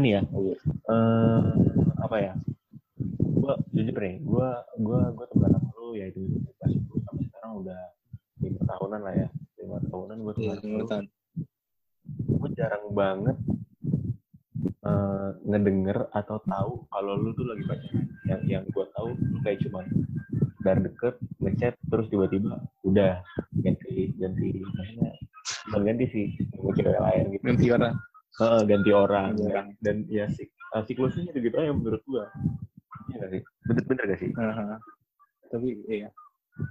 Nih, soalnya nih ya, iya. eh apa ya? Gua jujur nih, gua gua gua temenan sama lu ya itu pas itu sampai sekarang udah lima tahunan lah ya. Lima tahunan gua Iya, temenan sama lima lu. Gue jarang banget eh, ngedenger atau tahu kalau lu tuh lagi pacaran. Yang yang gua tahu lu kayak cuman dari deket ngechat terus tiba-tiba udah ganti ganti maksudnya bukan ganti sih mau cewek lain gitu Ganti orang. Heeh, ganti orang. Dan, orang. dan ya sik, uh, siklusnya gitu aja menurut gua. Iya gak sih? Bener bener gak sih? Aha. Tapi iya.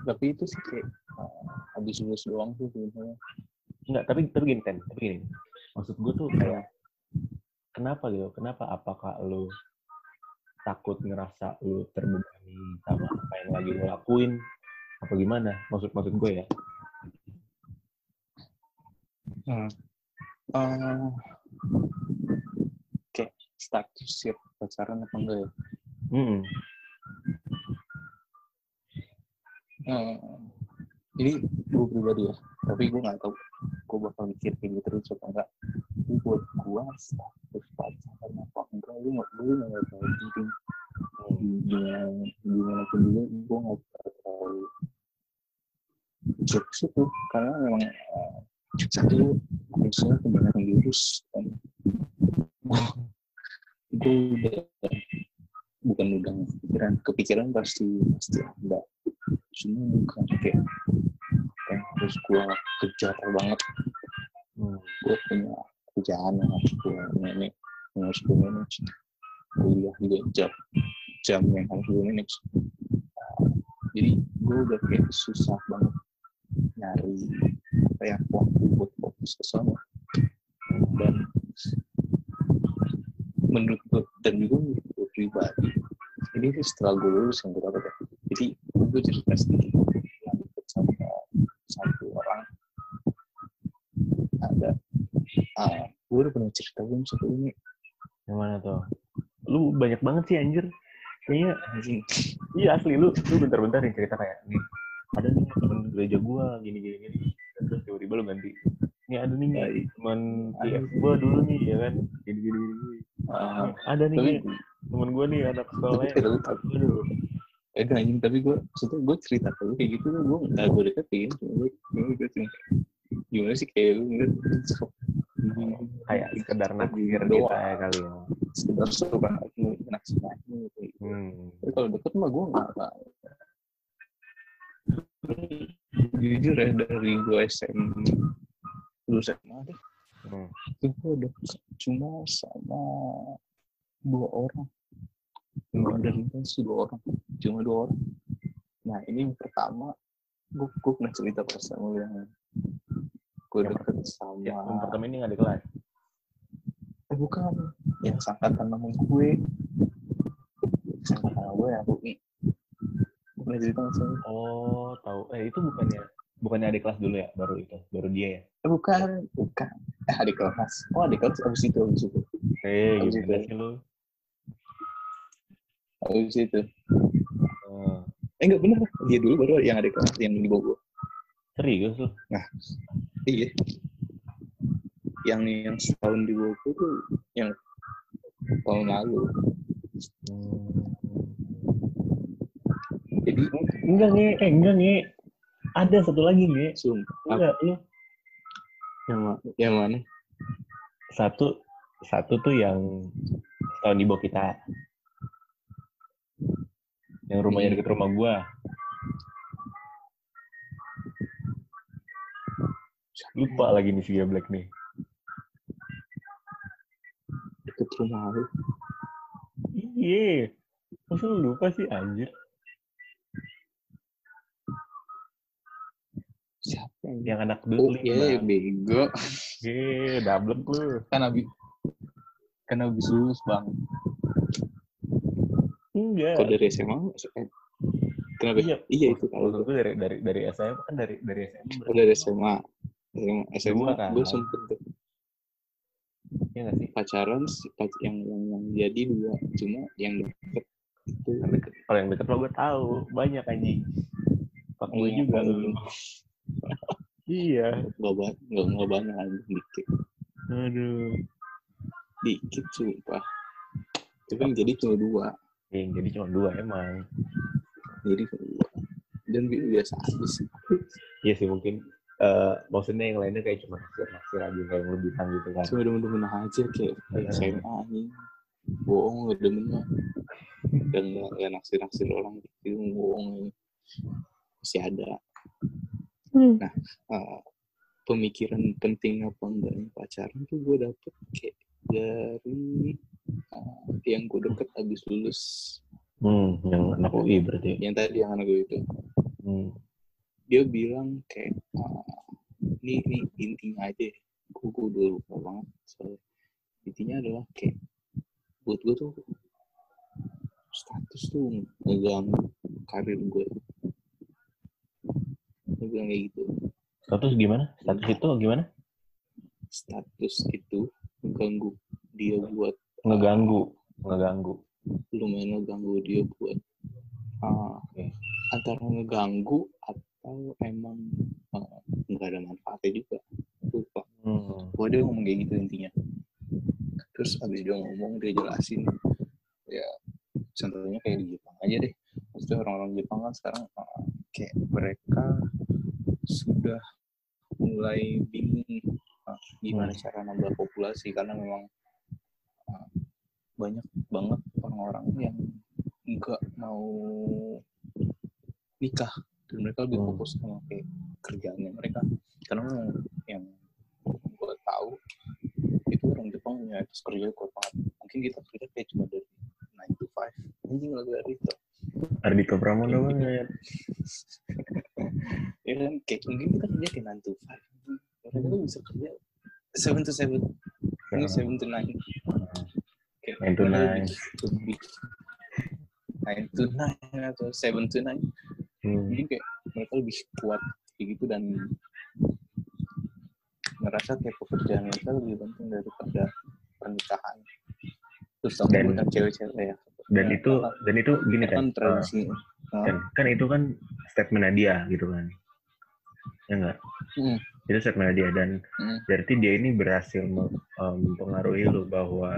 Tapi itu sih kayak uh, habis lulus doang sih sebenarnya. enggak tapi tapi gini kan tapi gini. Maksud gua tuh kayak kenapa gitu? Kenapa? Apakah lu takut ngerasa lu terbebani sama apa yang lagi lu lakuin? Apa gimana? Maksud maksud gue ya. Hmm. Uh, kayak status siap pacaran apa enggak ya? hmm. Eh, ini gue pribadi ya, tapi gue nggak tahu gue bakal mikir kayak gitu terus apa enggak. Tapi buat gue status pacaran apa enggak, gue nggak gue nggak tahu penting. Gimana gimana pun juga gue nggak terlalu jokes itu karena memang eh, satu misalnya kebanyakan diurus dan gue udah bukan udah kepikiran kepikiran pasti pasti ada. Cuma bukan kayak yang harus gue kejar banget. Hmm. gue punya kerjaan yang harus gue manage yang harus gue manage kuliah juga jam jam yang harus gue manage jadi gue udah kayak susah banget nyari ya waktu buat fokus ke sana. Dan menurut gue dan juga menurut gue pribadi ini sih setelah gue lulus yang gue dapat ya? Jadi gue cerita sedikit. Yang deket sama satu orang ada ah gue udah pernah cerita belum satu ini? Yang mana tuh? Lu banyak banget sih anjir. Kayaknya anjing. Iya asli. Lu lu bentar-bentar yang cerita kayak nih ada nih temen gereja gua gini gini gini terus tiba-tiba lu ganti ini ada nih Baik. teman. IF gua dulu nih ya kan gini gini gini, ah, ada nih tapi Nek, temen gua nih anak sekolahnya aduh eh anjing tapi gue maksudnya gue cerita ke lu kayak gitu gue nggak gue deketin cuma gue gue cuma gimana sih kayak lu ngeliat kayak sekedar naksir doang. kita ya kali ya sekedar suka naksir aja gitu. hmm. Tapi kalau deket mah gue nggak. Jujur ya dari gue SM lulus SMA deh, Hmm. itu gue deket cuma sama dua orang. Dua dari gue sih dua orang, cuma dua orang. Nah ini yang pertama, gue gue pernah cerita pas sama yang gue deket sama ya, yang pertama ini nggak di kelas? Eh bukan. Yang sangkatan nama gue. Sangkatan gue yang UI sih oh tahu. Eh itu bukannya bukannya adik kelas dulu ya baru itu baru dia ya? Eh, bukan bukan. Eh adik kelas. Oh adik kelas abis itu abis itu. Eh gimana itu. sih lu? Abis itu. Oh. eh enggak bener. Dia dulu baru yang adik kelas yang di gue serius lu? Iya. Yang yang setahun di gue tuh yang tahun lalu. Hmm. Jadi Enggak nge, eh enggak nge. Ada satu lagi nge. sum Enggak, lu yang ma- yang mana satu satu tuh yang setahun di bawah kita. Yang rumahnya deket rumah gua. Lupa lagi nih si Black nih. deket rumah lu Iya. Masa lu lupa sih anjir? Siapa yang Yang anak oh dulu iya bego. Iya, double lu. kan abis kan abis lulus bang. Enggak. Kalau dari SMA. Kenapa? iya. Iya itu kalau gue dari dari dari SMA kan dari dari SMA Kalau dari SMA. SMA, SMA kan? gue sempet tuh. Iya nggak sih? Pacaran si- pac- yang, yang yang jadi dua. Cuma yang deket. Itu kalau yang deket lo gue tahu. Banyak anjing. Pak gue Iya, juga iya. lu iya. Nggak banyak nggak nggak banyak dikit. Aduh. Dikit sumpah. Tapi yang jadi cuma dua. Yang jadi cuma dua emang. Jadi cuma dua. Dan bi- biasa aja sih. Iya sih mungkin eh maksudnya yang lainnya kayak cuma naksir naksir aja kayak yang lu bilang gitu kan. Cuma demen-demen aja kayak Iya. SMA nih bohong nggak demennya dan nggak nggak naksir naksir orang gitu bohong ini masih ada nah eh, pemikiran penting apa enggaknya pacaran tuh gue dapet kayak dari eh, yang gue deket abis lulus hmm yang anak UI berarti. Yang tadi yang anak gue itu. Hmm. dia bilang kayak ah, ini ini intinya aja gue gue udah lupa banget soalnya. Intinya adalah kayak buat gue tuh status tuh ngeganggu karir gue dia bilang kayak gitu status gimana status itu gimana status itu mengganggu dia buat ngeganggu ngeganggu lumayan ngeganggu dia buat ah, Oke. antara ngeganggu atau emang ah, nggak ada manfaatnya juga lupa hmm. Pokoknya dia ngomong kayak gitu intinya. Terus abis dia ngomong, dia jelasin. Ya, contohnya kayak di Jepang aja deh. Maksudnya orang-orang Jepang kan sekarang uh, kayak mereka sudah mulai bingung uh, gimana cara nambah populasi karena memang uh, banyak banget orang-orang yang nggak mau nikah dan mereka lebih Hmm. fokus sama kayak kerjaannya mereka. Karena yang gue tahu itu orang Jepang punya etos kerja kuat banget. Mungkin kita kerja kayak cuma dari 9 to 5 anjing dari itu. Ardito Pramono banget ya kan? Kayak mungkin kita kerja kayak 9 to 5 mereka tuh bisa kerja 7 to 7 ini 7 to 9 kayak Nine to nine. 9 to 9 atau 7 to 9 hmm. mungkin kayak mereka lebih kuat kayak gitu dan ngerasa kayak pekerjaan mereka lebih penting daripada pernikahan. Terus sama Dan- cewek-cewek ya. dan Ya, itu kan- dan itu gini kan kan tradisi kan kan itu kan statementnya dia gitu kan ya enggak Hmm. itu statementnya dia dan Hmm. berarti dia ini berhasil me- mempengaruhi lu bahwa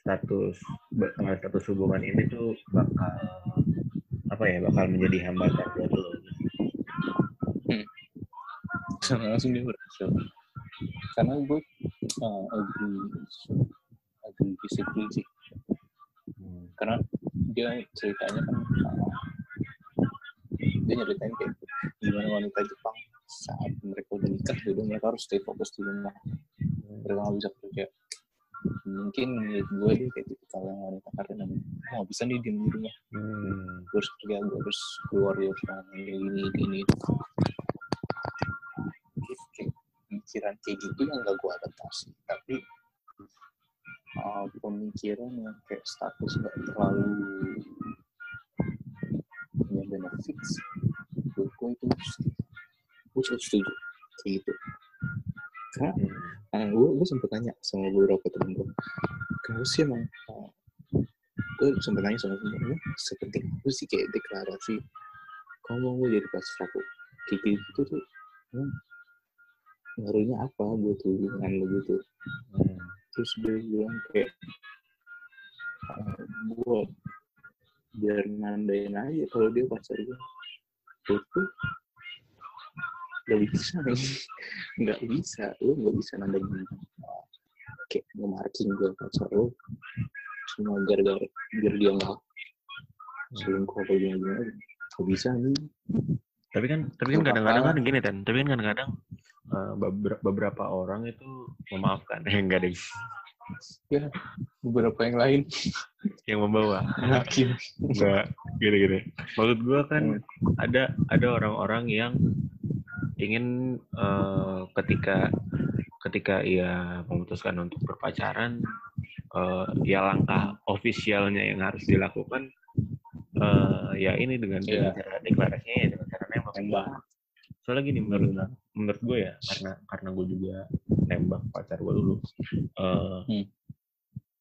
status eh, status hubungan ini tuh bakal apa ya bakal menjadi hambatan buat lo karena langsung dia berhasil karena gue uh, agree agree disagree sih Hmm. karena dia ceritanya kan uh, dia nyeritain kayak gimana wanita Jepang saat mereka udah nikah jadi mereka harus stay fokus di rumah. Mereka nggak bisa kerja. Mungkin menurut gue dia kayak tipikal yang wanita yang "Oh, nggak bisa nih diem di rumah. Hmm. gue harus kerja gue harus keluar ya harus ngomong ini ini pemikiran kayak gitu yang gak gue adaptasi. Tapi uh, pemikiran yang kayak status gak terlalu punya benefit menurut gue itu gue cukup setuju kayak gitu karena Hmm. uh, gue gue sempet tanya sama beberapa temen gue kenapa sih emang uh, gue sempet tanya sama temen gue sepenting apa sih kayak deklarasi kamu mau gue jadi pacar aku kayak gitu tuh emang ngaruhnya apa buat hubungan lo gitu Hmm. terus dia bilang kayak uh, buat biar nandain aja kalau dia pacar gue buat gue gak bisa nggak bisa. Lu nggak bisa nandain uh, kayak nge-marking gue pacar lo cuma gara-gara biar dia nggak selingkuh apa gimana gimana. Nggak bisa nih tapi kan tapi kan Nggak kadang-kadang kan gini kan tapi kan kadang-kadang beber- beberapa orang itu memaafkan. Enggak deh ya beberapa yang lain. Yang membawa. Yakin enggak gini-gini. Maksud gua kan Hmm. ada ada orang-orang yang ingin eh, ketika ketika ia memutuskan untuk berpacaran eh, ya langkah ofisialnya yang harus dilakukan eh, ya ini dengan, dengan Iya. cara deklarasinya ya dengan cara nembak. Nembak. Soalnya gini menurut Benar. menurut gue ya karena karena gue juga nembak pacar gue dulu. eh, Hmm.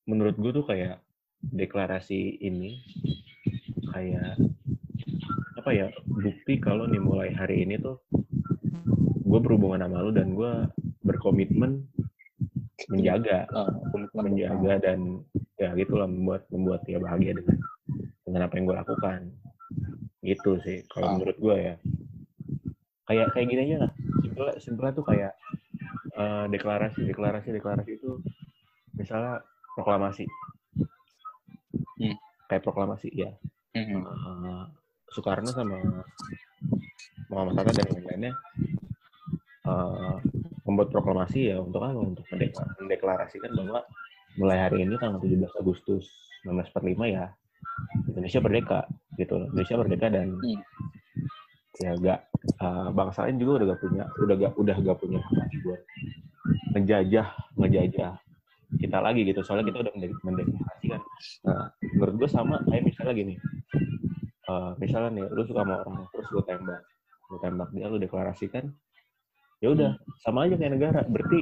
Menurut gue tuh kayak deklarasi ini kayak apa ya bukti kalau nih mulai hari ini tuh gue berhubungan sama lu dan gue berkomitmen menjaga komitmen menjaga dan ya gitulah membuat membuat dia bahagia dengan dengan apa yang gue lakukan gitu sih kalau Ah. menurut gue ya kayak kayak gini aja lah simpel simpelnya tuh kayak eh, deklarasi deklarasi deklarasi itu misalnya proklamasi Hmm. kayak proklamasi ya Mhm. Eh, Soekarno sama Muhammad Hatta dan lain-lainnya eh, membuat proklamasi ya untuk apa? Untuk mendekla- mendeklarasikan bahwa mulai hari ini tanggal 17 Agustus 1945 ya Indonesia merdeka gitu. Indonesia merdeka dan Hmm. ya gak eh, bangsa lain juga udah gak punya udah gak udah gak punya hak buat ngejajah ngejajah kita lagi gitu soalnya kita udah mende- mendeklarasikan nah menurut gue sama kayak misalnya gini eh, misalnya nih lu suka sama orang terus lu tembak lu tembak dia lu deklarasikan ya udah sama aja kayak negara berarti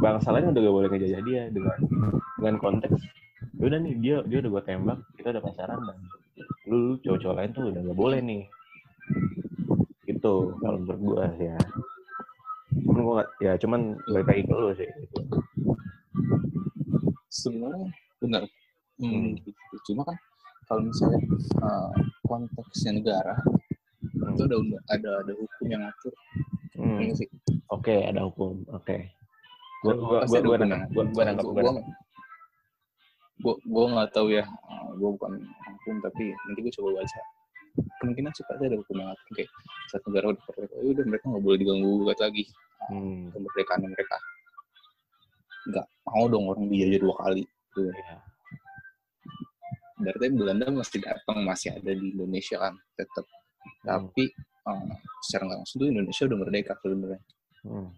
bangsa lain udah gak boleh ngejajah dia dengan dengan konteks ya udah nih dia dia udah gue tembak kita udah pacaran dan lu, lu cowok-cowok lain tuh udah gak boleh nih gitu kalau menurut gue ya cuman gue ya cuman balik lagi ke lu sih gitu. sebenarnya benar Hmm. hmm. gitu. cuma kan kalau misalnya uh, konteksnya negara Hmm. itu ada ada ada hukum yang ngatur Hmm. Iya oke ada hukum oke gue gue Pasti gue ada gue hukum nangkap yang gue gue nangkap ngatur. gue Gua- nangkap tahu ya gue bukan hukum tapi nanti gue coba baca kemungkinan pasti ada hukum yang ngatur kayak saat negara udah merdeka ya udah mereka nggak boleh diganggu gugat lagi hmm. kemerdekaan mereka nggak mau dong orang dijajah dua kali gitu. ya. berarti Belanda masih datang masih ada di Indonesia kan tetap Hmm. tapi eh, secara nggak langsung tuh Indonesia udah merdeka sebenarnya. Hmm.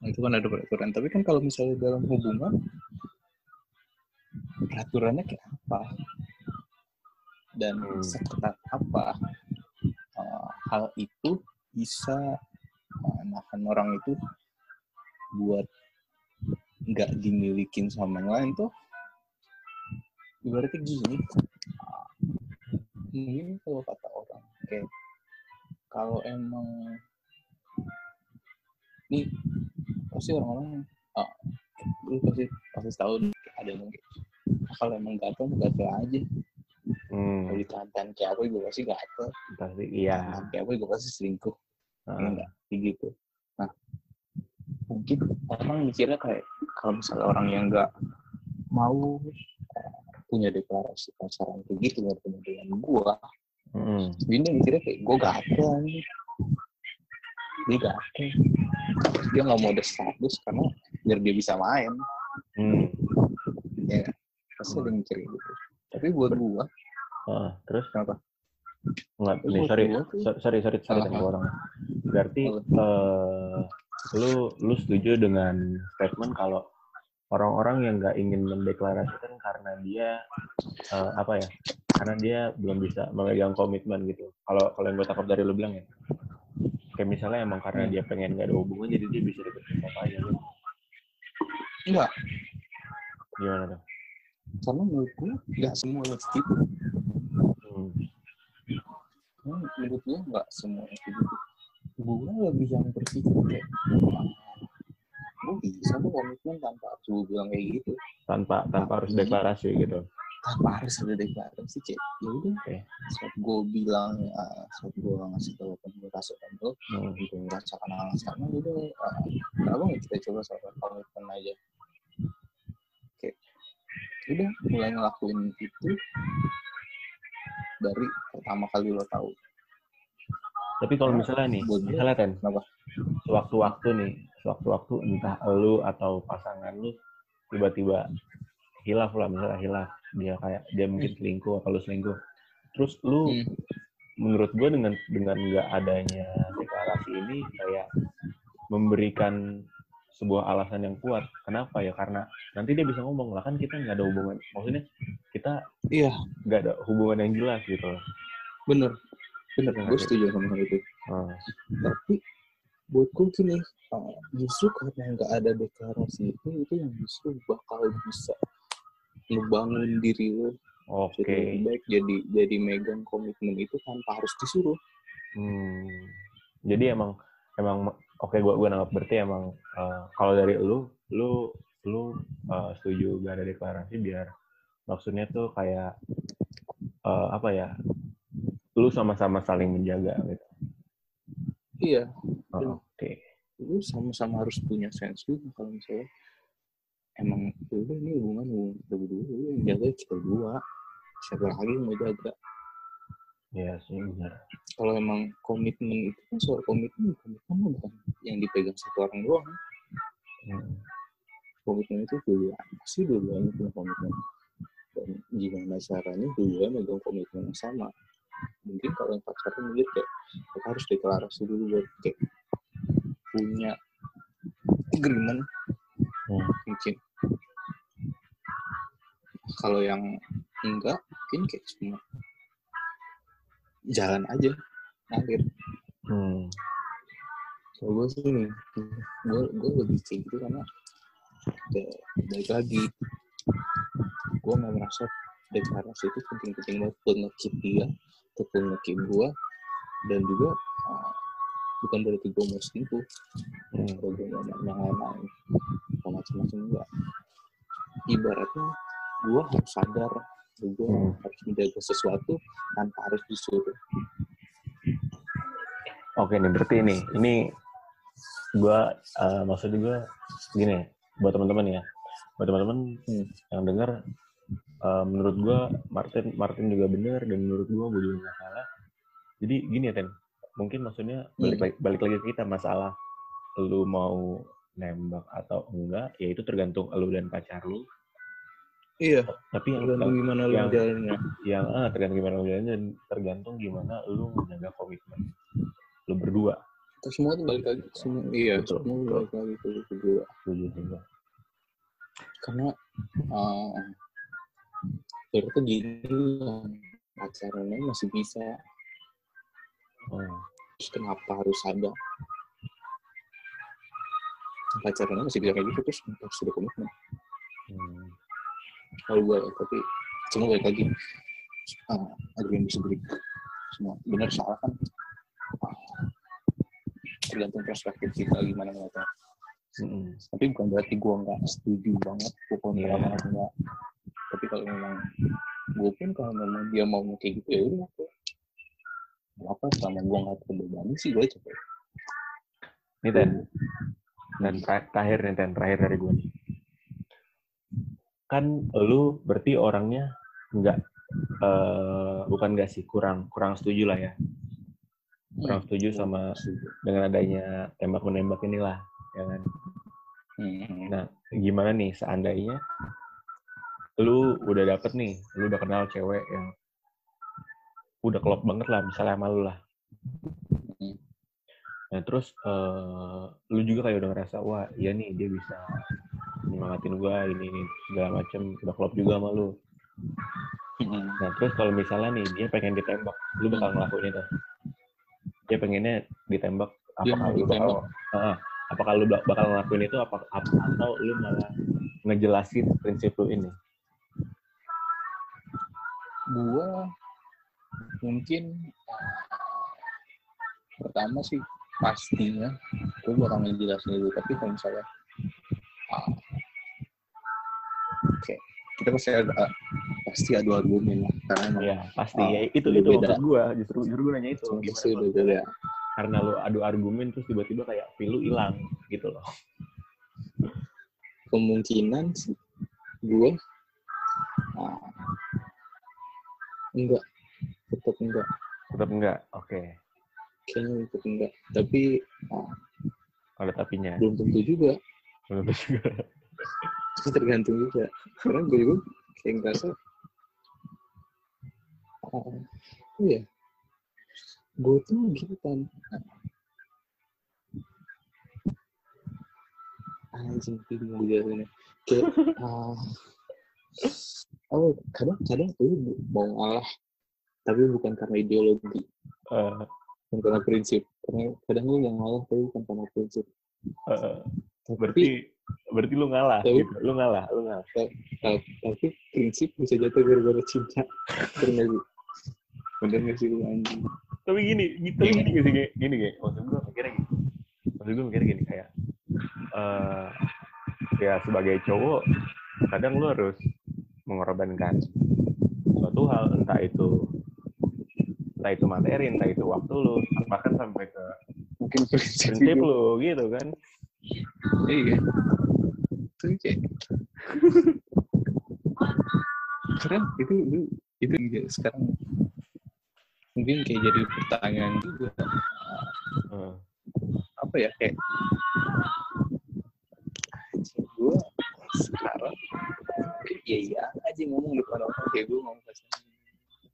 Nah, itu kan ada peraturan. Tapi kan kalau misalnya dalam hubungan peraturannya kayak apa? Dan Hmm. seketat apa? Eh, hal itu bisa eh, nahan orang itu buat nggak dimilikin sama yang lain tuh ibaratnya gini. Eh, mungkin kalau kata orang kayak kalau emang ini pasti orang-orang ah, lu pasti pasti tahu ada yang kayak, "Ah, kalau emang gatel gatel aja. Hmm. kalau ditahan kayak apa juga pasti gatel. Pasti iya. Kayak apa juga pasti selingkuh. Ah. enggak kayak gitu. Nah mungkin orang mikirnya kayak kalau misalnya orang yang nggak mau eh, punya deklarasi pacaran kayak gitu dengan gua Hmm. dia mikirnya kayak gua gatel nih dia gatel. Dia nggak mau ada status karena biar dia bisa main. Hmm. ya pasti ada yang mikir gitu. Tapi buat gua Ah, terus? kenapa? Enggak, nih, buat sorry, sorry, sorry, sorry, tanya orang. Berarti eh, lu lu setuju dengan statement kalau orang-orang yang nggak ingin mendeklarasikan karena dia eh, apa ya? Karena dia belum bisa memegang komitmen gitu. Kalau kalau yang gue tangkap dari lu bilang ya, kayak misalnya emang karena Hmm. dia pengen nggak ada hubungan, jadi dia bisa deketin siapa aja. Gitu. enggak Gimana tuh? karena menurut gua nggak semua gitu Hmm. Menurut gue nggak semua kayak gitu. Gue lebih yang berpikir kayak, gue bisa kok komitmen tanpa harus bilang kayak gitu. Tanpa tanpa harus Tapi- deklarasi gitu. Tanpa harus ada deklarasi kayak, ya udah. Oke. Saat gue bilang, uh, saat gue ngasih tahu apa gue rasakan tuh, Hmm. gue merasakan hal yang sama, udah. Uh, kenapa nggak kita coba sama komitmen aja? Kayak, udah mulai ngelakuin itu dari pertama kali lo tahu. Tapi kalau misalnya nih, misalnya Ten, sewaktu-waktu nih, sewaktu-waktu entah lu atau pasangan lu tiba-tiba hilaf lah, misalnya hilaf, dia kayak dia mungkin selingkuh atau lu selingkuh. Terus lu Hmm. menurut gue dengan dengan nggak adanya deklarasi ini kayak memberikan sebuah alasan yang kuat. Kenapa ya? Karena nanti dia bisa ngomong lah kan kita nggak ada hubungan. Maksudnya kita iya nggak ada hubungan yang jelas gitu bener bener Iya, gue iya. setuju sama hal itu Oh, tapi buat gue gini uh, justru karena nggak ada deklarasi itu itu yang justru bakal bisa ngebangun diri lo Oke. jadi lebih baik jadi jadi megang komitmen itu tanpa harus disuruh Hmm. Jadi emang emang oke gua gua nangkap berarti emang eh, kalau dari lu lu lu eh, setuju gak ada deklarasi biar maksudnya tuh kayak eh, apa ya? Lu sama-sama saling menjaga gitu. iya Oh, Iya. Oke. lu sama-sama harus punya sense juga kalau misalnya emang lu ini hubungan hubungan kita berdua lu yang jaga kita berdua siapa lagi yang mau jaga Iya sih benar. kalau emang komitmen itu kan soal komitmen komitmen bukan yang dipegang satu orang doang Hmm. komitmen itu dua pasti dua-duanya punya komitmen dan gimana caranya dua megang komitmen yang sama mungkin kalau yang pacaran mungkin kayak kita harus deklarasi dulu buat kayak punya agreement Hmm. mungkin kalau yang enggak mungkin kayak cuma jalan aja ngalir Hmm. kalau gue sih nih gue gue lebih kayak gitu karena kayak balik lagi gue mau merasa deklarasi itu penting-penting banget buat nge-keep dia untuk nge-keep gue dan juga uh, bukan berarti gue mau selingkuh Hmm. kalau gue lain-lain atau macam-macam enggak ibaratnya gue harus sadar gue Hmm. harus menjaga sesuatu tanpa harus disuruh Oke nih berarti ini ini gua eh, maksud gue gini buat teman-teman ya buat teman-teman Hmm. yang dengar eh, menurut gua Martin Martin juga benar dan menurut gua gue juga nggak salah. Jadi gini ya Ten mungkin maksudnya balik Hmm. lagi balik lagi ke kita masalah lu mau nembak atau enggak ya itu tergantung lu dan pacar lu. Iya. Tapi yang tergantung gimana lu yang- jalannya. yang ah, tergantung gimana lu jalannya dan tergantung gimana lu menjaga komitmen lu berdua. Itu semua tuh balik lagi semua iya Betul, semua betul. balik lagi ke gue setuju juga. Karena uh, berarti gini lah, pacarannya masih bisa oh. terus kenapa harus ada pacarannya masih bisa kayak gitu terus harus ada komitmen hmm. kalau gue tapi semua balik lagi uh, agree disagree semua benar salah kan uh, tergantung perspektif kita gimana ngeliatnya Mm-mm. tapi bukan berarti gue nggak setuju banget kontra Iya. banget enggak tapi kalau memang gue pun kalau memang dia mau kayak gitu ya udah apa selama gue nggak terbebani sih gue capek Ini. Dan tra- terakhir nih Ten, terakhir dari gue nih. Kan lu berarti orangnya nggak eh, bukan nggak sih kurang kurang setuju lah ya. Kurang setuju sama dengan adanya tembak menembak inilah, ya kan. Hmm. Nah, gimana nih seandainya lu udah dapet nih, lu udah kenal cewek yang udah klop banget lah, misalnya sama lu lah. Nah, terus eh, lu juga kayak udah ngerasa, wah iya nih dia bisa nyemangatin gua ini, ini segala macem, udah klop juga sama lu. Nah, terus kalau misalnya nih dia pengen ditembak, lu bakal ngelakuin itu. Dia pengennya ditembak, apakah lu bakal? Ah, apakah lu bak- bakal ngelakuin itu apa, apa- atau lu malah ngejelasin prinsip lu ini? Gue mungkin uh, pertama sih pastinya gue bakal ngejelasin dulu tapi kalau misalnya uh, oke kita pasti ada pasti adu argumen lah karena emang Ya pasti Ah, ya itu itu beda. maksud gua justru justru gua nanya itu pasti beda karena lu adu argumen terus tiba-tiba kayak feel lu hilang gitu loh. kemungkinan sih gue uh, enggak tetap enggak Tetap enggak? Oke. kayaknya tetap enggak tapi uh, Ada tapinya. belum tentu juga Belum tentu juga. itu tergantung juga karena gue juga kayak ngerasa oh iya gue tuh gitu kan anjing bingung gue jelasinnya kayak ah, oh kadang kadang lu mau ngalah tapi bukan karena ideologi Eh, bukan karena prinsip karena kadang lu mau ngalah tapi bukan karena prinsip eh, tapi berarti berarti lu ngalah Tapi- gitu. Lu ngalah, lu ngalah. ta- tapi prinsip bisa jatuh gara-gara cinta bener gak sih bener gak sih lu anjing Tapi gini, gitu gini gini gini, gini, gini. Maksud gue mikirnya gini. Maksud gue mikirnya gini kayak eh ya sebagai cowok kadang lu harus mengorbankan suatu hal entah itu entah itu materi, entah itu waktu lu, bahkan sampai ke mungkin prinsip prinsip lu gitu kan. iya. Karena itu itu itu juga sekarang mungkin kayak jadi pertanyaan juga. Eh, apa ya kayak gue sekarang iya iya aja ngomong depan orang kayak gue ngomong kasar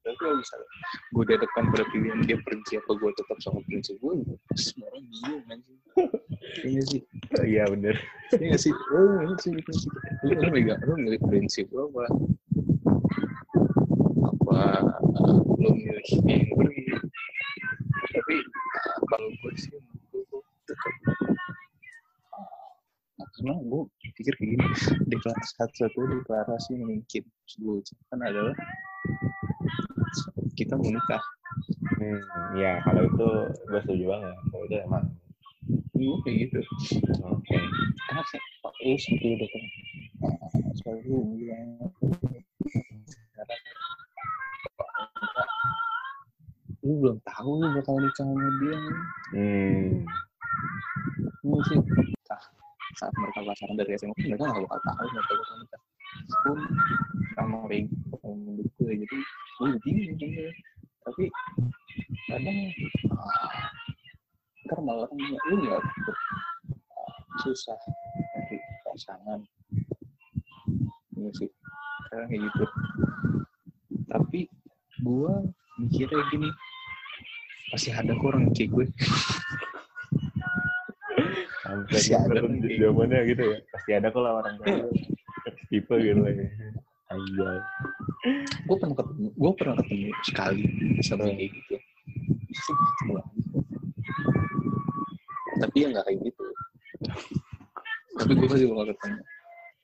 tapi kalau misalnya gue di depan pada pilihan dia pergi apa gue tetap sama prinsip gue semua orang bingung anjing iya sih Iya bener. Iya sih, oh ini sih prinsip. Lu lu megang, lu milih prinsip lu apa? Apa uh, lu milih yang pergi? Tapi uh, kalau gue sih, karena gue pikir kayak gini, deklarasi satu-satu deklarasi mungkin gue ucapkan adalah kita menikah. Hmm, ya kalau itu gue setuju banget. Kalau itu emang Gue kayak gitu. oke. Karena kayak Pak lu seperti udah kan, selalu bilang lu belum tahu lu bakal nikah sama dia Hmm, sih nah, saat mereka pacaran dari SMA mereka nggak bakal tahu mereka bakal nikah. Pun sama kayak gitu sama menurut gue jadi gue bingung gitu. tapi kadang ah, ntar malah lu nggak ah, susah nanti pasangan. Ini sih kadang kayak gitu. Tapi gue mikirnya gini pasti ada orang kayak gue sampai Masih ada zamannya gitu ya. Pasti ada kok lah orang gitu. tipe gitu lah. Anjay. gue pernah ketemu gue pernah ketemu sekali sama yang kayak gitu tapi ya nggak kayak gitu tapi gue masih bakal ketemu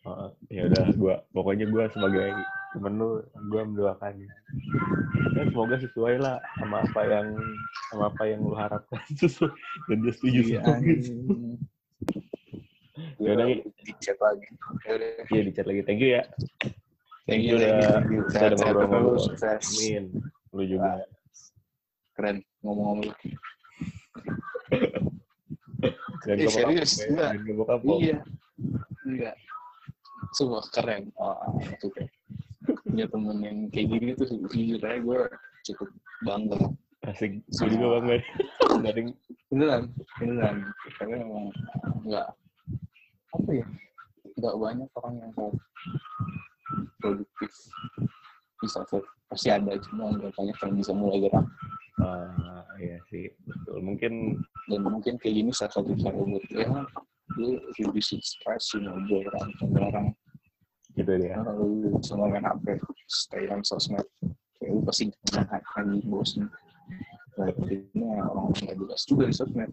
Oh, ya udah gua pokoknya gua sebagai temen lu gua mendoakan ya semoga sesuai lah sama apa yang sama apa yang lu harapkan sesuai dan dia setuju Iya, sama gitu. Ya udah, Gi. di chat lagi. Ya udah. Iya di chat lagi. Thank you ya. Thank you you udah- thank you Sehat- sehat terus, sukses amin. Lu juga. Keren. Ngomong-ngomong dan Eh, serius, enggak. iya. Enggak. Semua keren. Oh, itu kayak punya temen yang kayak gini tuh jujur aja gue cukup bangga. Asik. Gua juga bangga. Beneran. Beneran. Karena emang nggak apa ya. Nggak banyak orang yang mau produktif. Bisa pasti ada cuma nggak banyak yang bisa mulai gerak. Ah iya sih betul. Mungkin dan mungkin kayak gini salah satu cara buat ya lu reducing stress you know orang sama orang. Gitu Karena lu cuma main HP stay on sosmed. Kayak lu pasti lagi bosan nah akhirnya orang-orang nggak jelas juga di sosmed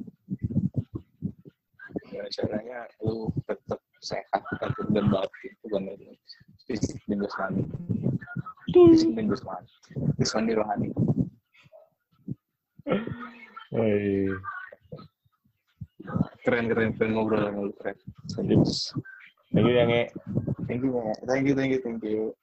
ya caranya lu tetap sehat tetap dan batin itu kan fisik dan jasmani. Fisik dan jasmani. Jasmani rohani. Hai. keren keren keren ngobrol sama lu keren. Serius. Thank you ya nge thank you thank you thank you thank you